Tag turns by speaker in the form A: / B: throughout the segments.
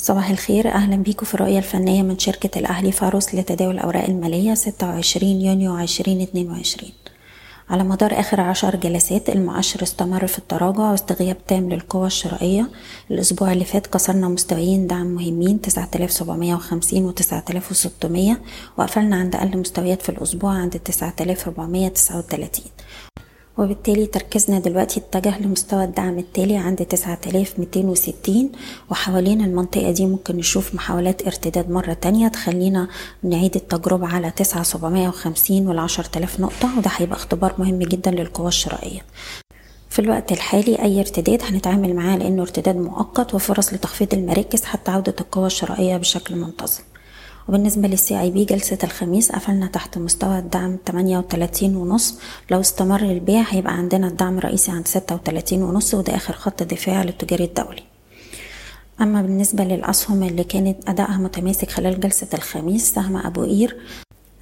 A: صباح الخير أهلا بيكم في الرؤية الفنية من شركة الأهلي فاروس لتداول الأوراق المالية 26 يونيو 2022 على مدار آخر عشر جلسات المؤشر استمر في التراجع واستغياب تام للقوى الشرائية. الأسبوع اللي فات كسرنا مستويين دعم مهمين 9750 و 9600 وقفلنا عند أقل مستويات في الأسبوع عند 9439 وبالتالي تركيزنا دلوقتي اتجه لمستوى الدعم التالي عند 9260 وحوالين المنطقة دي ممكن نشوف محاولات ارتداد مرة تانية تخلينا نعيد التجربة على 9750 وال 10000 نقطة وده هيبقى اختبار مهم جدا للقوى الشرائية. في الوقت الحالي أي ارتداد هنتعامل معاه لأنه ارتداد مؤقت وفرص لتخفيض المراكز حتى عودة القوى الشرائية بشكل منتظم. وبالنسبة للسي اي بي جلسة الخميس قفلنا تحت مستوى الدعم 38 ونص. لو استمر البيع هيبقى عندنا الدعم الرئيسي عند 36 ونص وده آخر خط دفاع للتجاري الدولي. أما بالنسبة للأسهم اللي كانت أدائها متماسك خلال جلسة الخميس سهم أبو قير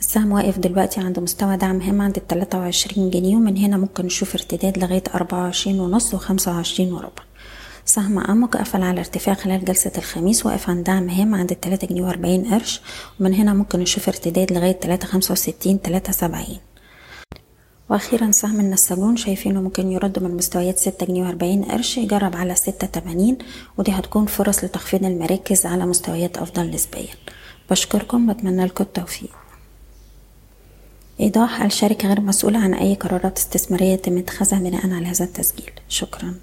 A: السهم واقف دلوقتي عند مستوى دعم هام عند التلاتة وعشرين جنيه ومن هنا ممكن نشوف ارتداد لغاية أربعة وعشرين ونص وخمسة وعشرين وربع. سهم أمك قفل على ارتفاع خلال جلسة الخميس واقف عند دعم هام عند التلاتة جنيه وأربعين قرش ومن هنا ممكن نشوف ارتداد لغاية تلاتة خمسة وستين تلاتة سبعين. وأخيرا سهم النساجون شايفينه ممكن يرد من مستويات ستة جنيه وأربعين قرش يجرب على ستة تمانين ودي هتكون فرص لتخفيض المراكز على مستويات أفضل نسبيا. بشكركم بتمنى لكم التوفيق. إيضاح الشركة غير مسؤولة عن أي قرارات استثمارية يتم اتخاذها بناء على هذا التسجيل. شكرا.